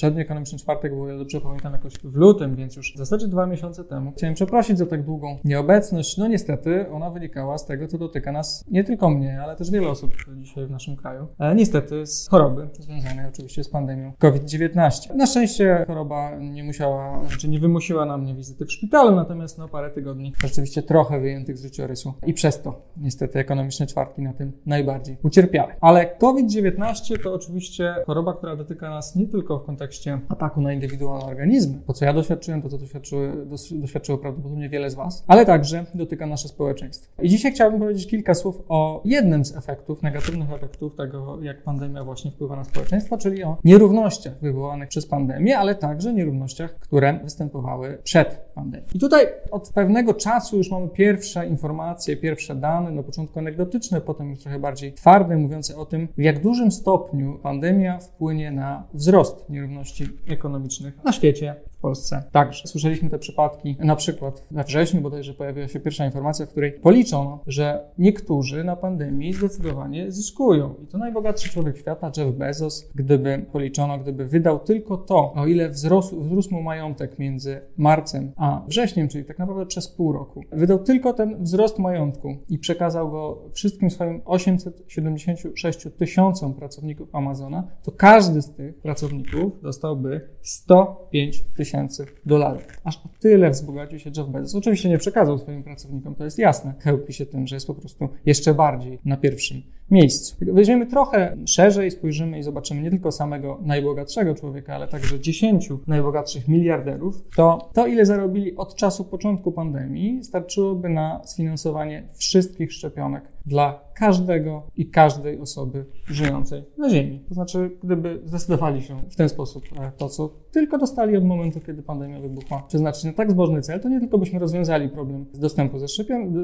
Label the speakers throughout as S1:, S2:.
S1: poprzedni ekonomiczny czwartek, bo ja dobrze pamiętam jakoś w lutym, więc już w zasadzie dwa miesiące temu. Chciałem przeprosić za tak długą nieobecność. No niestety ona wynikała z tego, co dotyka nas nie tylko mnie, ale też wiele osób dzisiaj w naszym kraju. Ale niestety z choroby związanej oczywiście z pandemią COVID-19. Na szczęście choroba nie musiała, znaczy nie wymusiła na mnie wizyty w szpitalu, natomiast no parę tygodni rzeczywiście trochę wyjętych z życiorysu i przez to niestety ekonomiczne czwartki na tym najbardziej ucierpiały. Ale COVID-19 to oczywiście choroba, która dotyka nas nie tylko w kontekście ataku na indywidualne organizmy, to co ja doświadczyłem, to co doświadczyły, doświadczyło prawdopodobnie wiele z Was, ale także dotyka nasze społeczeństwo. I dzisiaj chciałbym powiedzieć kilka słów o jednym z efektów, negatywnych efektów tego, jak pandemia właśnie wpływa na społeczeństwo, czyli o nierównościach wywołanych przez pandemię, ale także nierównościach, które występowały przed pandemią. I tutaj od pewnego czasu już mamy pierwsze informacje, pierwsze dane, na początku anegdotyczne, potem już trochę bardziej twarde, mówiące o tym, w jak dużym stopniu pandemia wpłynie na wzrost nierówności ekonomicznych na świecie, w Polsce także. Słyszeliśmy te przypadki, na przykład we wrześniu bodajże pojawiła się pierwsza informacja, w której policzono, że niektórzy na pandemii zdecydowanie zyskują. I to najbogatszy człowiek świata, Jeff Bezos, gdyby policzono, gdyby wydał tylko to, o ile wzrósł, wzrósł mu majątek między marcem a wrześniem, czyli tak naprawdę przez pół roku, wydał tylko ten wzrost majątku i przekazał go wszystkim swoim 876 tysiącom pracowników Amazona, to każdy z tych pracowników dostałby 105 tysięcy dolarów. Aż o tyle wzbogacił się Jeff Bezos. Oczywiście nie przekazał swoim pracownikom, to jest jasne. Chełpi się tym, że jest po prostu jeszcze bardziej na pierwszym miejscu. Weźmiemy trochę szerzej, spojrzymy i zobaczymy nie tylko samego najbogatszego człowieka, ale także dziesięciu najbogatszych miliarderów, to to, ile zarobili od czasu początku pandemii, starczyłoby na sfinansowanie wszystkich szczepionek dla każdego i każdej osoby żyjącej na Ziemi. To znaczy, gdyby zdecydowali się w ten sposób e, to, co tylko dostali od momentu, kiedy pandemia wybuchła, przeznaczyć na tak zbożny cel, to nie tylko byśmy rozwiązali problem dostępu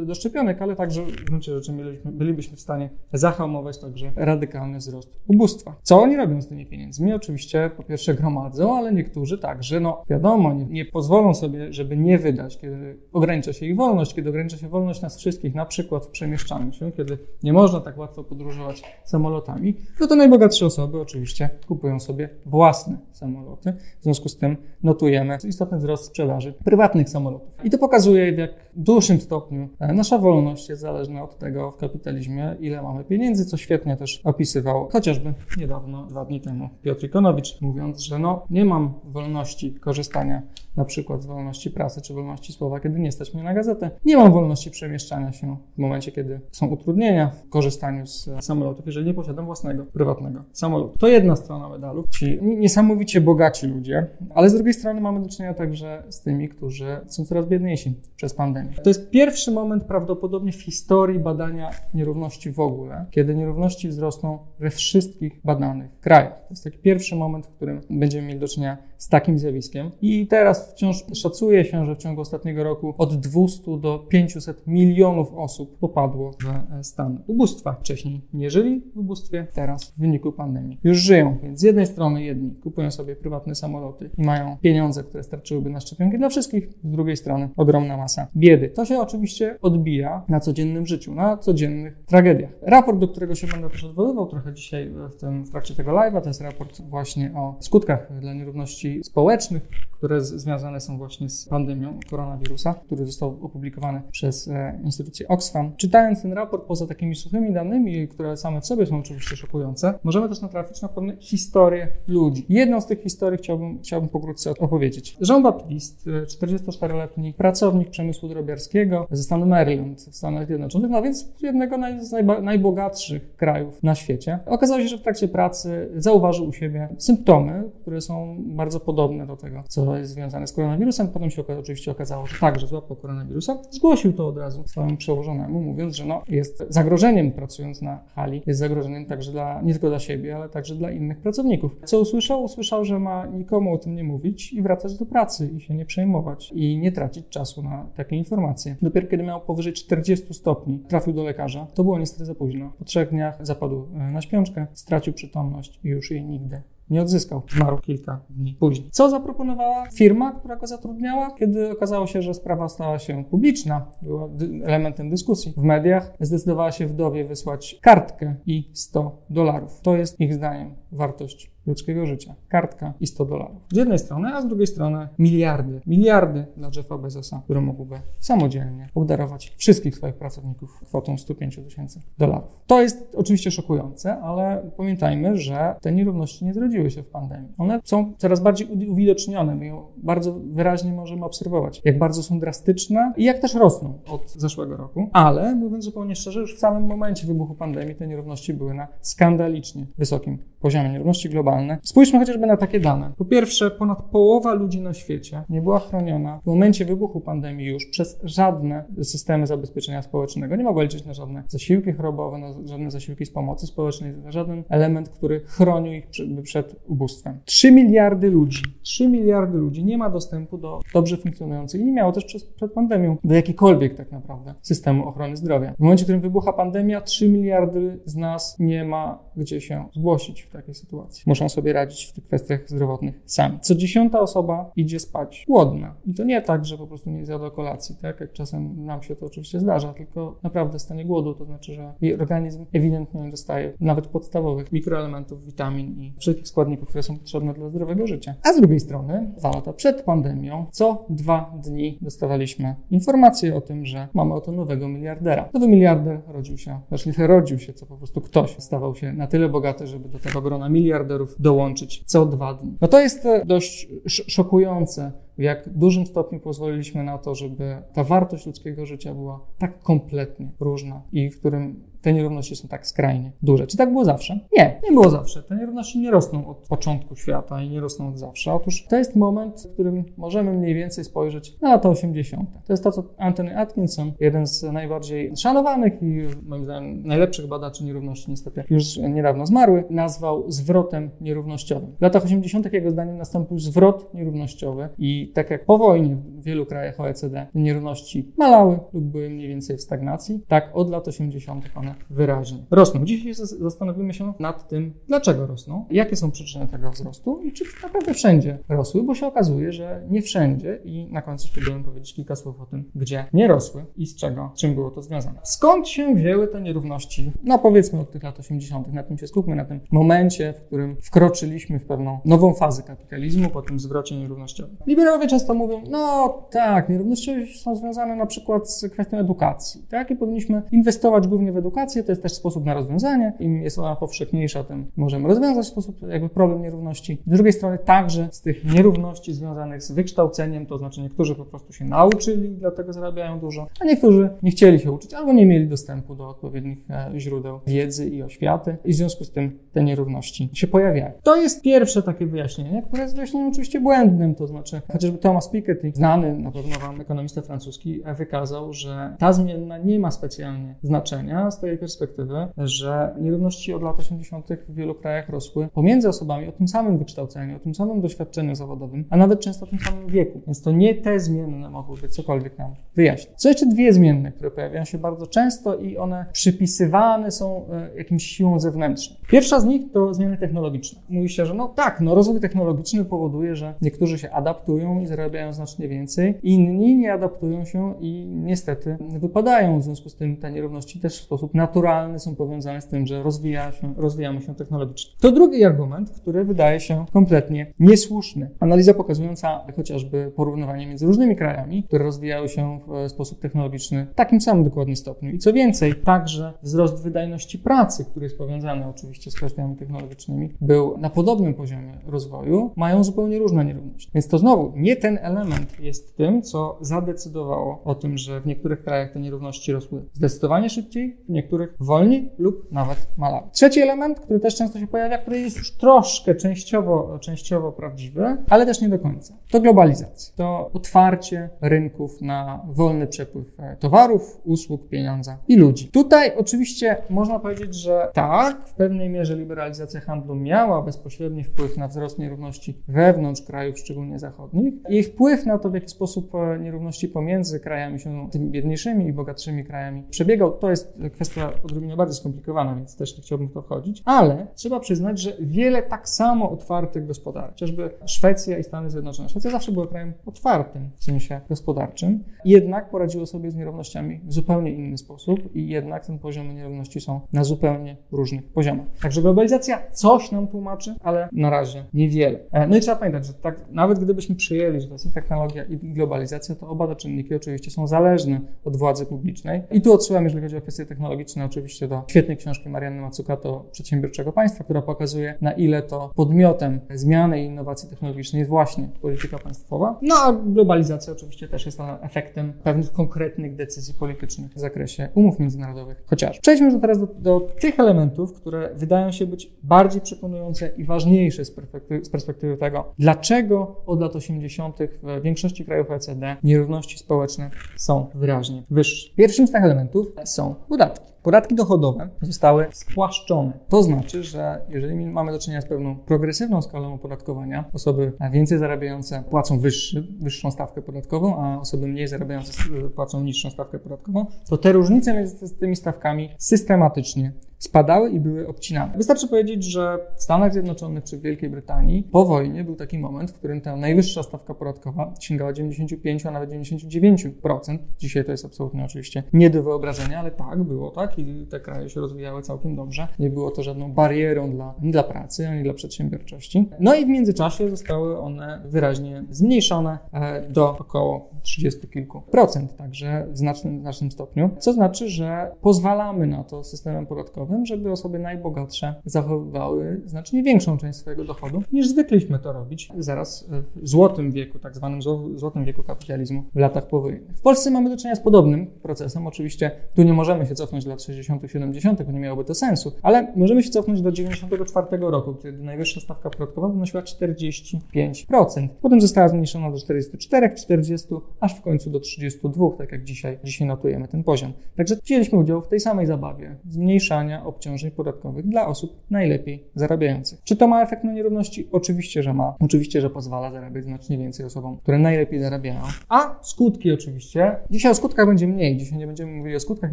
S1: do szczepionek, ale także w gruncie rzeczy bylibyśmy w stanie zahamować także radykalny wzrost ubóstwa. Co oni robią z tymi pieniędzmi? Oczywiście po pierwsze gromadzą, ale niektórzy także, no wiadomo, nie, nie pozwolą sobie, żeby nie wydać, kiedy ogranicza się ich wolność, kiedy ogranicza się wolność nas wszystkich, na przykład w przemieszczaniu się, kiedy nie można tak łatwo podróżować samolotami, no to najbogatsze osoby oczywiście kupują sobie własne samoloty. W związku z tym notujemy istotny wzrost sprzedaży prywatnych samolotów. I to pokazuje, w jak dużym stopniu e, nasza wolność jest zależna od tego w kapitalizmie, ile mamy pieniędzy, co świetnie też opisywał chociażby niedawno, dwa dni temu, Piotr Ikonowicz, mówiąc, że no, nie mam wolności korzystania na przykład z wolności prasy czy wolności słowa, kiedy nie stać mnie na gazetę. Nie mam wolności przemieszczania się w momencie, kiedy są utrudnienia w korzystaniu z samolotów, jeżeli nie posiadam własnego, prywatnego samolotu. To jedna strona medalu. Ci niesamowicie bogaci ludzie, ale z drugiej strony mamy do czynienia także z tymi, którzy są coraz biedniejsi przez pandemię. To jest pierwszy moment prawdopodobnie w historii badania nierówności w ogóle, kiedy nierówności wzrosną we wszystkich badanych krajach. To jest taki pierwszy moment, w którym będziemy mieli do czynienia z takim zjawiskiem. I teraz wciąż szacuje się, że w ciągu ostatniego roku od 200 do 500 milionów osób popadło w stan ubóstwa. Wcześniej nie żyli w ubóstwie, teraz w wyniku pandemii już żyją. Więc z jednej strony jedni kupują sobie prywatne samoloty i mają pieniądze, które starczyłyby na szczepionki dla wszystkich, z drugiej strony ogromna masa biedy. To się oczywiście odbija na codziennym życiu, na codziennych tragediach. Raport, do którego się będę też odwoływał trochę dzisiaj w, tym, w trakcie tego live'a, to jest raport właśnie o skutkach dla nierówności społecznych, które z, związane są właśnie z pandemią koronawirusa, który został opublikowany przez e, instytucję Oxfam. Czytając ten raport, poza takimi suchymi danymi, które same w sobie są oczywiście szokujące, możemy też natrafić na pewne historie ludzi. Jedną z tych historii chciałbym, chciałbym pokrótce opowiedzieć. Jean-Baptiste, 44-letni pracownik przemysłu drobiarskiego ze stanu Maryland w Stanach Zjednoczonych, no więc jednego z najbogatszych krajów na świecie. Okazało się, że w trakcie pracy zauważył u siebie symptomy, które są bardzo podobne do tego, co jest związane z koronawirusem. Potem się oczywiście okazało, że także złapał koronawirusa. Zgłosił to od razu swojemu przełożonemu, mówiąc, że no, jest zagrożeniem pracując na hali, jest zagrożeniem także dla, nie tylko dla siebie, ale także dla innych pracowników. Co usłyszał? Usłyszał, że ma nikomu o tym nie mówić i wracać do pracy i się nie przejmować i nie tracić czasu na takie informacje. Dopiero kiedy miał powyżej 40 stopni, trafił do lekarza. To było niestety za późno. Po trzech dniach zapadł e, na śpiączkę, stracił przytomność i już jej nigdy nie odzyskał. Zmarł kilka dni później. Co zaproponowała firma, która go zatrudniała? Kiedy okazało się, że sprawa stała się publiczna, była elementem dyskusji w mediach, zdecydowała się wdowie wysłać kartkę i 100 dolarów. To jest ich zdaniem wartość ludzkiego życia. Kartka i 100 dolarów. Z jednej strony, a z drugiej strony miliardy. Miliardy dla Jeffa Bezosa, który mógłby samodzielnie obdarować wszystkich swoich pracowników kwotą 105 tysięcy dolarów. To jest oczywiście szokujące, ale pamiętajmy, że te nierówności nie zrodziły się w pandemii. One są coraz bardziej uwidocznione. My ją bardzo wyraźnie możemy obserwować, jak bardzo są drastyczne i jak też rosną od zeszłego roku. Ale mówiąc zupełnie szczerze, już w samym momencie wybuchu pandemii te nierówności były na skandalicznie wysokim poziomie nierówności globalne. Spójrzmy chociażby na takie dane. Po pierwsze, ponad połowa ludzi na świecie nie była chroniona w momencie wybuchu pandemii już przez żadne systemy zabezpieczenia społecznego. Nie mogła liczyć na żadne zasiłki chorobowe, na żadne zasiłki z pomocy społecznej, na żaden element, który chronił ich przed, przed ubóstwem. 3 miliardy ludzi, 3 miliardy ludzi nie ma dostępu do dobrze funkcjonujących i nie miało też przez, przed pandemią do jakikolwiek tak naprawdę systemu ochrony zdrowia. W momencie, w którym wybucha pandemia, 3 miliardy z nas nie ma gdzie się zgłosić w takiej sytuacji. Muszą sobie radzić w tych kwestiach zdrowotnych sami. Co dziesiąta osoba idzie spać głodna. I to nie tak, że po prostu nie zjadła kolacji, tak jak czasem nam się to oczywiście zdarza, tylko naprawdę stanie głodu, to znaczy, że jej organizm ewidentnie nie dostaje nawet podstawowych mikroelementów, witamin i wszelkich składników, które są potrzebne dla zdrowego życia. A z drugiej strony, dwa lata przed pandemią, co dwa dni dostawaliśmy informację o tym, że mamy oto nowego miliardera. Nowy miliarder rodził się, znaczy rodził się, co po prostu ktoś stawał się na tyle bogaty, żeby do tego grona miliarderów dołączyć co dwa dni. No to jest e, dość szokujące, w jak dużym stopniu pozwoliliśmy na to, żeby ta wartość ludzkiego życia była tak kompletnie różna i w którym te nierówności są tak skrajnie duże. Czy tak było zawsze? Nie, nie było zawsze. Te nierówności nie rosną od początku świata i nie rosną od zawsze. Otóż to jest moment, w którym możemy mniej więcej spojrzeć na lata 80. To jest to, co Anthony Atkinson, jeden z najbardziej szanowanych i moim zdaniem najlepszych badaczy nierówności, niestety już niedawno zmarły, nazwał zwrotem nierównościowym. W latach 80. jego zdaniem nastąpił zwrot nierównościowy i tak jak po wojnie w wielu krajach OECD nierówności malały lub były mniej więcej w stagnacji, tak od lat 80. one wyraźnie rosną. Dzisiaj zastanowimy się nad tym, dlaczego rosną, jakie są przyczyny tego wzrostu i czy naprawdę wszędzie rosły, bo się okazuje, że nie wszędzie i na końcu spróbuję powiedzieć kilka słów o tym, gdzie nie rosły i z czego, czym było to związane. Skąd się wzięły te nierówności? No powiedzmy od tych lat 80. Na tym się skupmy, na tym momencie, w którym wkroczyliśmy w pewną nową fazę kapitalizmu po tym zwrocie nierównościowym. Liberałowie często mówią, no tak, nierówności są związane na przykład z kwestią edukacji, tak? I powinniśmy inwestować głównie w edukację, to jest też sposób na rozwiązanie. Im jest ona powszechniejsza, tym możemy rozwiązać sposób, jakby problem nierówności. Z drugiej strony także z tych nierówności związanych z wykształceniem, to znaczy niektórzy po prostu się nauczyli, dlatego zarabiają dużo, a niektórzy nie chcieli się uczyć albo nie mieli dostępu do odpowiednich e, źródeł wiedzy i oświaty i w związku z tym te nierówności się pojawiają. To jest pierwsze takie wyjaśnienie, które jest wyjaśnieniem oczywiście błędnym, to znaczy chociażby Thomas Piketty, znany na pewno wam ekonomista francuski, wykazał, że ta zmienna nie ma specjalnie znaczenia z tej perspektywy, że nierówności od lat 80. w wielu krajach rosły pomiędzy osobami o tym samym wykształceniu, o tym samym doświadczeniu zawodowym, a nawet często o tym samym wieku. Więc to nie te zmienne mogłyby cokolwiek nam wyjaśnić. Co jeszcze dwie zmienne, które pojawiają się bardzo często i one przypisywane są e, jakimś siłą zewnętrzną. Pierwsza z nich to zmiany technologiczne. Mówi się, że no tak, no rozwój technologiczny powoduje, że niektórzy się adaptują i zarabiają znacznie więcej, inni nie adaptują się i niestety wypadają. W związku z tym te nierówności też w sposób naturalny są powiązane z tym, że rozwija się, rozwijamy się technologicznie. To drugi argument, który wydaje się kompletnie niesłuszny. Analiza pokazująca chociażby porównywanie między różnymi krajami, które rozwijały się w sposób technologiczny w takim samym dokładnie stopniu. I co więcej, także wzrost wydajności pracy, który jest powiązany oczywiście z kwestiami technologicznymi, był na podobnym poziomie rozwoju, mają zupełnie różne nierówności. Więc to znowu nie ten element jest tym, co zadecydowało o tym, że w niektórych krajach te nierówności rosły zdecydowanie szybciej, w niektórych niektórych wolniej lub nawet malały. Trzeci element, który też często się pojawia, który jest już troszkę częściowo, częściowo prawdziwy, ale też nie do końca. To globalizacja. To otwarcie rynków na wolny przepływ e, towarów, usług, pieniądza i ludzi. Tutaj oczywiście można powiedzieć, że tak, w pewnej mierze liberalizacja handlu miała bezpośredni wpływ na wzrost nierówności wewnątrz krajów, szczególnie zachodnich, nich. Jej wpływ na to, w jaki sposób e, nierówności pomiędzy krajami się, tymi biedniejszymi i bogatszymi krajami przebiegał, to jest kwestia odrobinę bardziej skomplikowana, więc też nie chciałbym w to wchodzić. Ale trzeba przyznać, że wiele tak samo otwartych gospodarek, chociażby Szwecja i Stany Zjednoczone. Szwecja zawsze była krajem otwartym w sensie gospodarczym, jednak poradziło sobie z nierównościami w zupełnie inny sposób i jednak ten poziom nierówności są na zupełnie różnych poziomach. Także globalizacja coś nam tłumaczy, ale na razie niewiele. E, no i trzeba pamiętać, że tak, nawet gdybyśmy przyjęli, że to jest i technologia i globalizacja, to oba te czynniki oczywiście są zależne od władzy publicznej. I tu odsyłam, jeżeli chodzi o kwestie technologiczne, oczywiście do świetnej książki Marianny Mazzucato Przedsiębiorczego Państwa, która pokazuje, na ile to podmiotem zmiany i innowacji technologicznej jest właśnie polityka państwowa. No a globalizacja oczywiście też jest efektem pewnych konkretnych decyzji politycznych w zakresie umów międzynarodowych chociaż. Przejdźmy już teraz do, do tych elementów, które wydają się być bardziej przekonujące i ważniejsze z perspektywy, z perspektywy tego, dlaczego od lat 80. w większości krajów OECD nierówności społeczne są wyraźnie wyższe. Pierwszym z tych elementów są podatki. Podatki dochodowe zostały spłaszczone. To znaczy, że jeżeli mamy do czynienia z pewną progresywną skalą opodatkowania, osoby więcej zarabiające płacą wyższy, wyższą stawkę podatkową, a osoby mniej zarabiające płacą niższą stawkę podatkową, to te różnice między tymi stawkami systematycznie spadały i były obcinane. Wystarczy powiedzieć, że w Stanach Zjednoczonych czy w Wielkiej Brytanii po wojnie był taki moment, w którym ta najwyższa stawka podatkowa sięgała 95, a nawet 99%. Dzisiaj to jest absolutnie oczywiście nie do wyobrażenia, ale tak, było tak i te kraje się rozwijały całkiem dobrze. Nie było to żadną barierą dla, ani dla pracy, ani dla przedsiębiorczości. No i w międzyczasie zostały one wyraźnie zmniejszone e, do około 30 kilku procent, także w znacznym, znacznym stopniu, co znaczy, że pozwalamy na to systemem podatkowym, żeby osoby najbogatsze zachowywały znacznie większą część swojego dochodu niż zwykliśmy to robić zaraz w złotym wieku, tak zwanym złotym wieku kapitalizmu w latach powojennych. W Polsce mamy do czynienia z podobnym procesem. Oczywiście tu nie możemy się cofnąć do lat 60., 70., bo nie miałoby to sensu, ale możemy się cofnąć do 94 roku, kiedy najwyższa stawka podatkowa wynosiła 45%. Potem została zmniejszona do 44, 40, aż w końcu do 32, tak jak dzisiaj, dzisiaj notujemy ten poziom. Także wzięliśmy udział w tej samej zabawie zmniejszania obciążeń podatkowych dla osób najlepiej zarabiających. Czy to ma efekt na nierówności? Oczywiście, że ma. Oczywiście, że pozwala zarabiać znacznie więcej osobom, które najlepiej zarabiają. A skutki oczywiście. Dzisiaj o skutkach będzie mniej. Dzisiaj nie będziemy mówili o skutkach.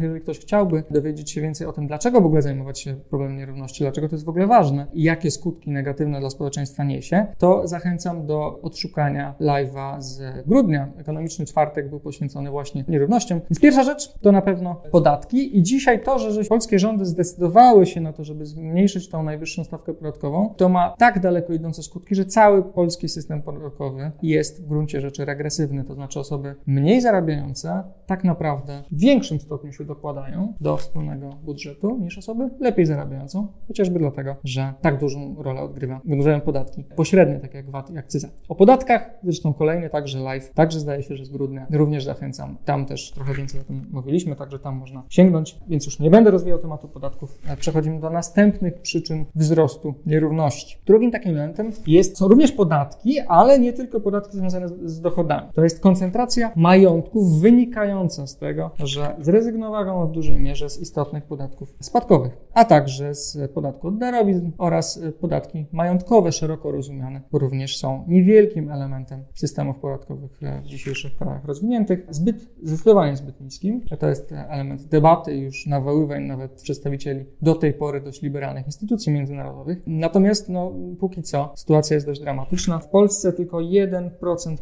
S1: Jeżeli ktoś chciałby dowiedzieć się więcej o tym, dlaczego w ogóle zajmować się problemem nierówności, dlaczego to jest w ogóle ważne i jakie skutki negatywne dla społeczeństwa niesie, to zachęcam do odszukania live'a z grudnia. Ekonomiczny czwartek był poświęcony właśnie nierównościom. Więc pierwsza rzecz to na pewno podatki i dzisiaj to, że, polskie rządy zdecydowały się na to, żeby zmniejszyć tą najwyższą stawkę podatkową, to ma tak daleko idące skutki, że cały polski system podatkowy jest w gruncie rzeczy regresywny, to znaczy osoby mniej zarabiające tak naprawdę w większym stopniu się dokładają do wspólnego budżetu niż osoby lepiej zarabiające, chociażby dlatego, że tak dużą rolę odgrywa, odgrywają podatki pośrednie, takie jak VAT i akcyza. O podatkach zresztą kolejny także live, także zdaje się, że z grudnia również zachęcam. Tam też trochę więcej o tym mówiliśmy, także tam można sięgnąć, więc już nie będę rozwijał tematu podatków. Przechodzimy do następnych przyczyn wzrostu nierówności. Drugim takim elementem jest, są również podatki, ale nie tylko podatki związane z, z dochodami. To jest koncentracja majątków wynikająca z tego, że zrezygnowano w dużej mierze z istotnych podatków spadkowych, a także z podatku od darowizn oraz podatki majątkowe, szeroko rozumiane, również są niewielkim elementem systemów podatkowych w dzisiejszych krajach rozwiniętych, zbyt, zdecydowanie zbyt niskim. To jest element debaty już nawoływań nawet przedstawicieli do tej pory dość liberalnych instytucji międzynarodowych. Natomiast no, póki co sytuacja jest dość dramatyczna. W Polsce tylko 1%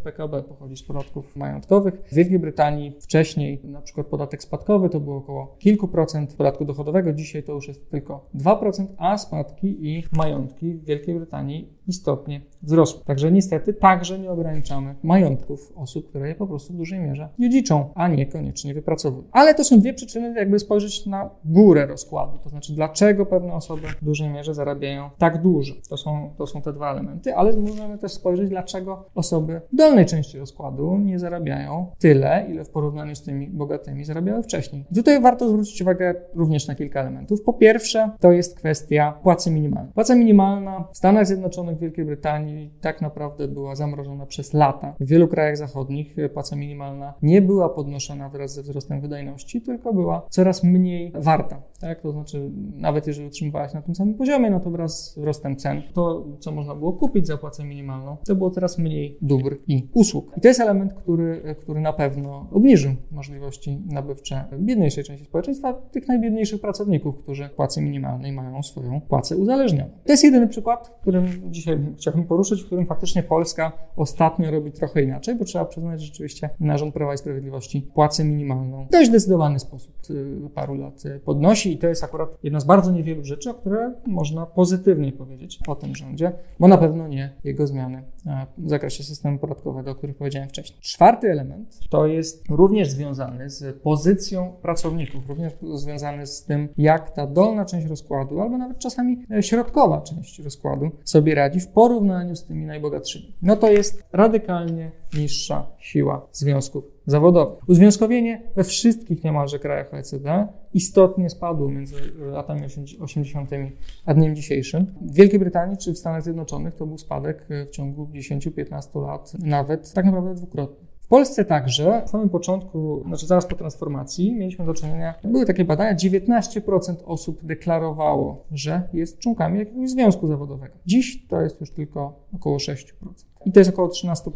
S1: PKB pochodzi z podatków majątkowych. W Wielkiej Brytanii wcześniej na przykład podatek spadkowy to było około kilku procent podatku dochodowego, dzisiaj to już jest tylko 2%, a spadki i majątki w Wielkiej Brytanii istotnie wzrosły. Także niestety także nie ograniczamy majątków osób, które je po prostu w dużej mierze dziedziczą, a niekoniecznie wypracowują. Ale to są dwie przyczyny, jakby spojrzeć na górę rozkładu, to znaczy dlaczego pewne osoby w dużej mierze zarabiają tak dużo. To są, to są te dwa elementy, ale możemy też spojrzeć, dlaczego osoby w dolnej części rozkładu nie zarabiają tyle, ile w porównaniu z tymi bogatymi zarabiały wcześniej. Tutaj warto zwrócić uwagę również na kilka elementów. Po pierwsze, to jest kwestia płacy minimalnej. Płaca minimalna w Stanach Zjednoczonych w Wielkiej Brytanii, tak naprawdę była zamrożona przez lata. W wielu krajach zachodnich płaca minimalna nie była podnoszona wraz ze wzrostem wydajności, tylko była coraz mniej warta. Tak? To znaczy, nawet jeżeli utrzymywała się na tym samym poziomie, no to wraz z wzrostem cen, to co można było kupić za płacę minimalną, to było coraz mniej dóbr i usług. I to jest element, który, który na pewno obniżył możliwości nabywcze biedniejszej części społeczeństwa, tych najbiedniejszych pracowników, którzy płacy minimalnej mają swoją płacę uzależnioną. To jest jedyny przykład, którym dzisiaj chciałbym poruszyć, w którym faktycznie Polska ostatnio robi trochę inaczej, bo trzeba przyznać, że rzeczywiście na rząd Prawa i Sprawiedliwości płacę minimalną w dość zdecydowany sposób y, paru lat y, podnosi i to jest akurat jedna z bardzo niewielu rzeczy, o które można pozytywnie powiedzieć o tym rządzie, bo na pewno nie jego zmiany w zakresie systemu podatkowego, o których powiedziałem wcześniej. Czwarty element to jest również związany z pozycją pracowników, również związany z tym, jak ta dolna część rozkładu, albo nawet czasami e, środkowa część rozkładu sobie radzi w porównaniu z tymi najbogatszymi. No to jest radykalnie niższa siła związków zawodowych. Uzwiązkowienie we wszystkich niemalże krajach OECD istotnie spadło między latami 80. a dniem dzisiejszym. W Wielkiej Brytanii czy w Stanach Zjednoczonych to był spadek w ciągu 10-15 lat, nawet tak naprawdę dwukrotny. W Polsce także, w samym początku, znaczy zaraz po transformacji, mieliśmy do czynienia, były takie badania, 19% osób deklarowało, że jest członkami jakiegoś związku zawodowego. Dziś to jest już tylko około 6% i to jest około 13%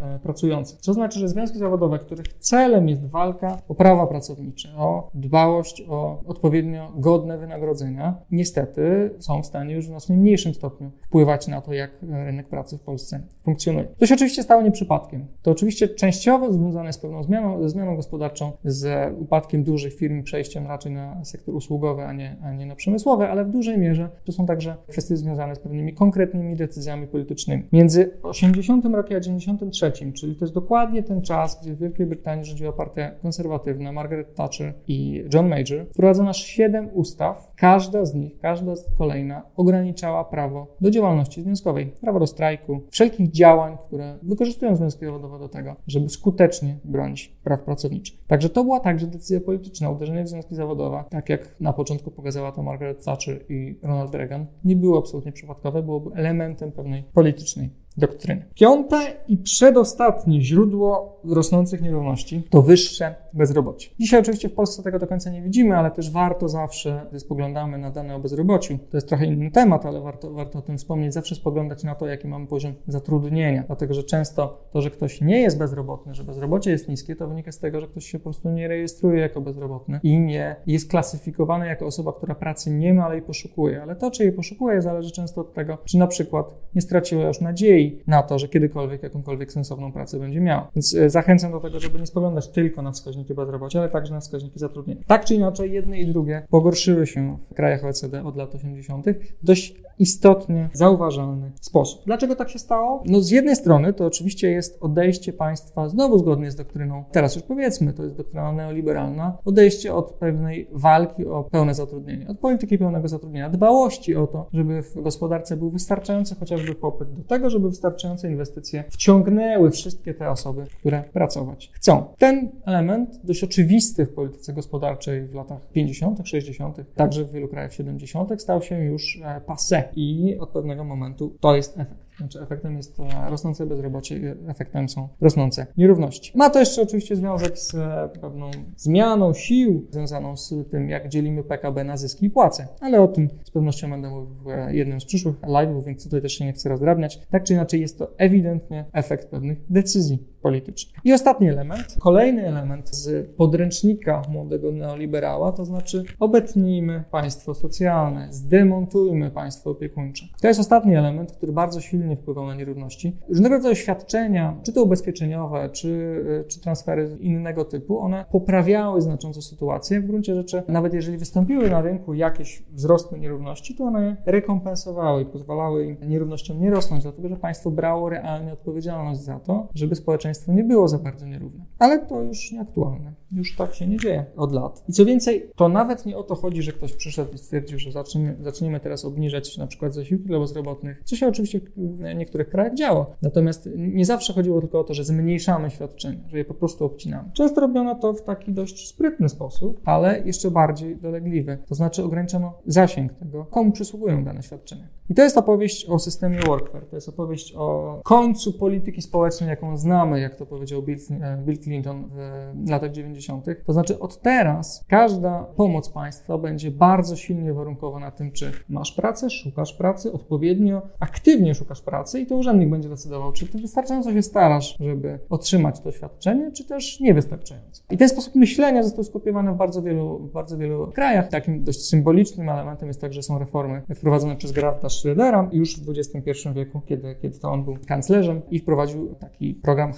S1: e, pracujących. Co znaczy, że związki zawodowe, których celem jest walka o prawa pracownicze, o dbałość o odpowiednio godne wynagrodzenia, niestety są w stanie już w znacznie mniejszym stopniu wpływać na to, jak rynek pracy w Polsce funkcjonuje. To się oczywiście stało nie przypadkiem. To oczywiście częściowo związane z pewną zmianą, ze zmianą gospodarczą, z upadkiem dużych firm, przejściem raczej na sektor usługowy, a nie, a nie na przemysłowy, ale w dużej mierze to są także kwestie związane z pewnymi konkretnymi decyzjami politycznymi. Między 80 80 roku a 93, czyli to jest dokładnie ten czas, gdzie w Wielkiej Brytanii rządziła partia konserwatywna, Margaret Thatcher i John Major, wprowadzono aż 7 ustaw. Każda z nich, każda z kolejna ograniczała prawo do działalności związkowej, prawo do strajku, wszelkich działań, które wykorzystują związki zawodowe do tego, żeby skutecznie bronić praw pracowniczych. Także to była także decyzja polityczna, uderzenie w związki zawodowe, tak jak na początku pokazała to Margaret Thatcher i Ronald Reagan, nie było absolutnie przypadkowe, byłoby elementem pewnej politycznej doktryny. Piąte i przedostatnie źródło rosnących nierówności to wyższe bezrobocie. Dzisiaj oczywiście w Polsce tego do końca nie widzimy, ale też warto zawsze, gdy spoglądamy na dane o bezrobociu, to jest trochę inny temat, ale warto, warto o tym wspomnieć, zawsze spoglądać na to, jaki mamy poziom zatrudnienia, dlatego że często to, że ktoś nie jest bezrobotny, że bezrobocie jest niskie, to wynika z tego, że ktoś się po prostu nie rejestruje jako bezrobotny i nie jest klasyfikowany jako osoba, która pracy nie ma, ale jej poszukuje. Ale to, czy jej poszukuje, zależy często od tego, czy na przykład nie straciła już nadziei, na to, że kiedykolwiek jakąkolwiek sensowną pracę będzie miała. Więc e, zachęcam do tego, żeby nie spoglądać tylko na wskaźniki bezrobocia, ale także na wskaźniki zatrudnienia. Tak czy inaczej, jedne i drugie pogorszyły się w krajach OECD od lat 80. dość istotnie zauważalny sposób. Dlaczego tak się stało? No z jednej strony to oczywiście jest odejście państwa, znowu zgodnie z doktryną, teraz już powiedzmy, to jest doktryna neoliberalna, odejście od pewnej walki o pełne zatrudnienie, od polityki pełnego zatrudnienia, dbałości o to, żeby w gospodarce był wystarczający chociażby popyt do tego, żeby wystarczające inwestycje wciągnęły wszystkie te osoby, które pracować chcą. Ten element, dość oczywisty w polityce gospodarczej w latach 50., 60., także w wielu krajach 70., stał się już e, passé i od pewnego momentu to jest efekt. Znaczy efektem jest e, rosnące bezrobocie efektem są rosnące nierówności. Ma to jeszcze oczywiście związek z e, pewną zmianą sił związaną z tym, jak dzielimy PKB na zyski i płace. Ale o tym z pewnością będę mówił w jednym z przyszłych live'ów, więc tutaj też się nie chcę rozdrabniać. Tak czy inaczej jest to ewidentnie efekt pewnych decyzji politycznych. I ostatni element, kolejny element z podręcznika młodego neoliberała, to znaczy obetnijmy państwo socjalne, zdemontujmy państwo opiekuńcze. To jest ostatni element, który bardzo silnie wpływał na nierówności. Różnego rodzaju świadczenia, czy to ubezpieczeniowe, czy, czy transfery innego typu, one poprawiały znacząco sytuację. W gruncie rzeczy, nawet jeżeli wystąpiły na rynku jakieś wzrosty nierówności, to one rekompensowały i pozwalały nierównościom nie rosnąć, dlatego że państwo brało realnie odpowiedzialność za to, żeby społeczeństwo nie było za bardzo nierówne. Ale to już nieaktualne. Już tak się nie dzieje od lat. I co więcej, to nawet nie o to chodzi, że ktoś przyszedł i stwierdził, że zaczniemy, zaczniemy teraz obniżać na przykład zasiłki dla bezrobotnych, co się oczywiście w niektórych krajach działa. Natomiast nie zawsze chodziło tylko o to, że zmniejszamy świadczenia, że je po prostu obcinamy. Często robiono to w taki dość sprytny sposób, ale jeszcze bardziej dolegliwy. To znaczy ograniczono zasięg tego, komu przysługują dane świadczenia. I to jest opowieść o systemie workfare, to jest opowieść o końcu polityki społecznej, jaką znamy, jak to powiedział Bill, e, Bill Clinton w latach 90. To znaczy od teraz każda pomoc państwa będzie bardzo silnie warunkowana tym, czy masz pracę, szukasz pracy, odpowiednio, aktywnie szukasz pracy i to urzędnik będzie decydował, czy ty wystarczająco się starasz, żeby otrzymać to świadczenie, czy też niewystarczająco. I ten sposób myślenia został skopiowany w bardzo wielu, w bardzo wielu krajach. Takim dość symbolicznym elementem jest także są reformy wprowadzone przez Gerarda Schrödera już w XXI wieku, kiedy, kiedy to on był kanclerzem i wprowadził taki program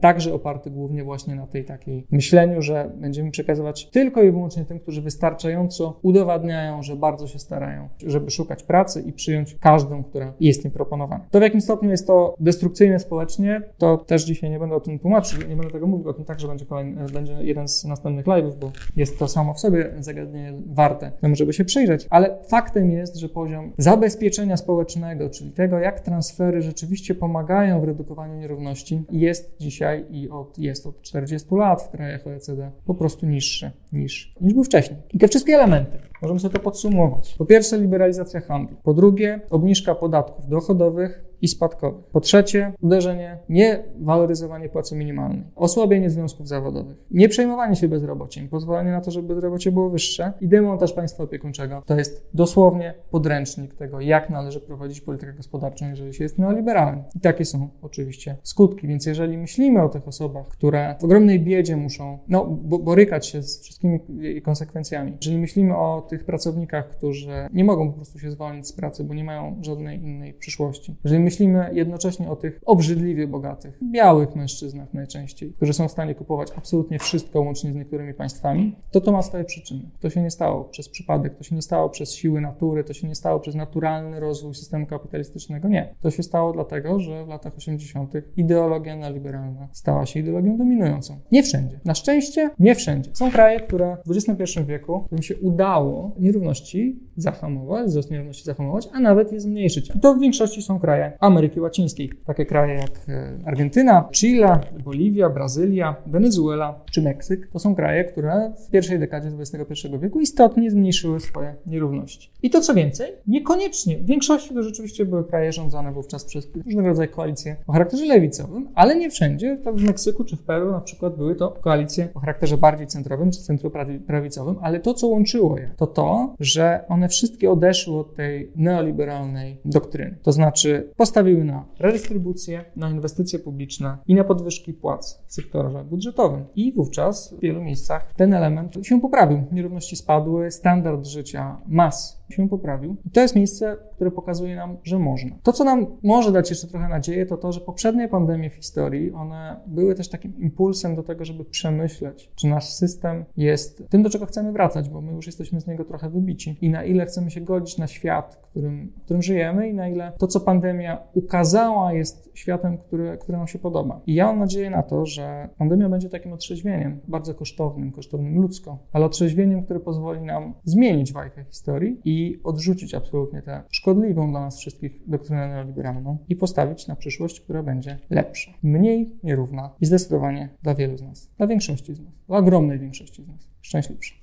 S1: Także oparty głównie właśnie na tej takiej myśleniu, że będziemy przekazywać tylko i wyłącznie tym, którzy wystarczająco udowadniają, że bardzo się starają, żeby szukać pracy i przyjąć każdą, która jest im proponowana. To w jakim stopniu jest to destrukcyjne społecznie, to też dzisiaj nie będę o tym tłumaczył, nie będę tego mówił, o tym także będzie, kolejny, będzie jeden z następnych live'ów, bo jest to samo w sobie zagadnienie warte temu, żeby się przyjrzeć, ale faktem jest, że poziom zabezpieczenia społecznego, czyli tego, jak transfery rzeczywiście pomagają w redukowaniu nierówności, jest dzisiaj i od, jest od 40 lat w krajach OECD po prostu niższy niż, niż był wcześniej. I te wszystkie elementy, możemy sobie to podsumować. Po pierwsze, liberalizacja handlu. Po drugie, obniżka podatków dochodowych i spadkowych. Po trzecie, uderzenie, nie waloryzowanie płacy minimalnej, osłabienie związków zawodowych, nie przejmowanie się bezrobociem, pozwolenie na to, żeby bezrobocie było wyższe i demontaż państwa opiekuńczego. To jest dosłownie podręcznik tego, jak należy prowadzić politykę gospodarczą, jeżeli się jest neoliberalny. I takie są oczywiście skutki. Więc jeżeli myślimy o tych osobach, które w ogromnej biedzie muszą no, borykać się z wszystkimi konsekwencjami, jeżeli myślimy o tych pracownikach, którzy nie mogą po prostu się zwolnić z pracy, bo nie mają żadnej innej przyszłości, jeżeli myślimy jednocześnie o tych obrzydliwie bogatych, białych mężczyznach najczęściej, którzy są w stanie kupować absolutnie wszystko, łącznie z niektórymi państwami, to to ma swoje przyczyny. To się nie stało przez przypadek, to się nie stało przez siły natury, to się nie stało przez naturalny rozwój systemu kapitalistycznego. Nie. To się stało dlatego, że w latach 80. ideologia neoliberalna stała się ideologią dominującą. Nie wszędzie. Na szczęście nie wszędzie. Są kraje, które w XXI wieku, którym się udało nierówności zahamować, wzrost nierówności zahamować, a nawet je zmniejszyć. I to w większości są kraje Ameryki Łacińskiej. Takie kraje jak e, Argentyna, Chile, Boliwia, Brazylia, Wenezuela czy Meksyk to są kraje, które w pierwszej dekadzie XXI wieku istotnie zmniejszyły swoje nierówności. I to co więcej, niekoniecznie. W większości to rzeczywiście były kraje rządzone wówczas przez różnego rodzaju koalicje o charakterze lewicowym, ale nie wszędzie. Tak w Meksyku czy w Peru na przykład były to koalicje o charakterze bardziej centrowym czy centroprawicowym, ale to co łączyło je, to to, że one wszystkie odeszły od tej neoliberalnej doktryny. To znaczy postawiły na redystrybucję, na inwestycje publiczne i na podwyżki płac w sektorze budżetowym. I wówczas w wielu miejscach ten element się poprawił. Nierówności spadły, standard życia mas się poprawił. I to jest miejsce, które pokazuje nam, że można. To, co nam może dać jeszcze trochę nadzieję, to to, że poprzednie pandemie w historii, one były też takim impulsem do tego, żeby przemyśleć, czy nasz system jest tym, do czego chcemy wracać, bo my już jesteśmy z niego trochę wybici i na ile chcemy się godzić na świat, w którym, którym żyjemy i na ile to, co pandemia ukazała, jest światem, który, który nam się podoba. I ja mam nadzieję na to, że pandemia będzie takim otrzeźwieniem, bardzo kosztownym, kosztownym ludzko, ale otrzeźwieniem, które pozwoli nam zmienić wajchę historii i i odrzucić absolutnie tę szkodliwą dla nas wszystkich doktrynę neoliberalną i postawić na przyszłość, która będzie lepsza, mniej nierówna i zdecydowanie dla wielu z nas, dla większości z nas, dla ogromnej większości z nas. Szczęśliwsza.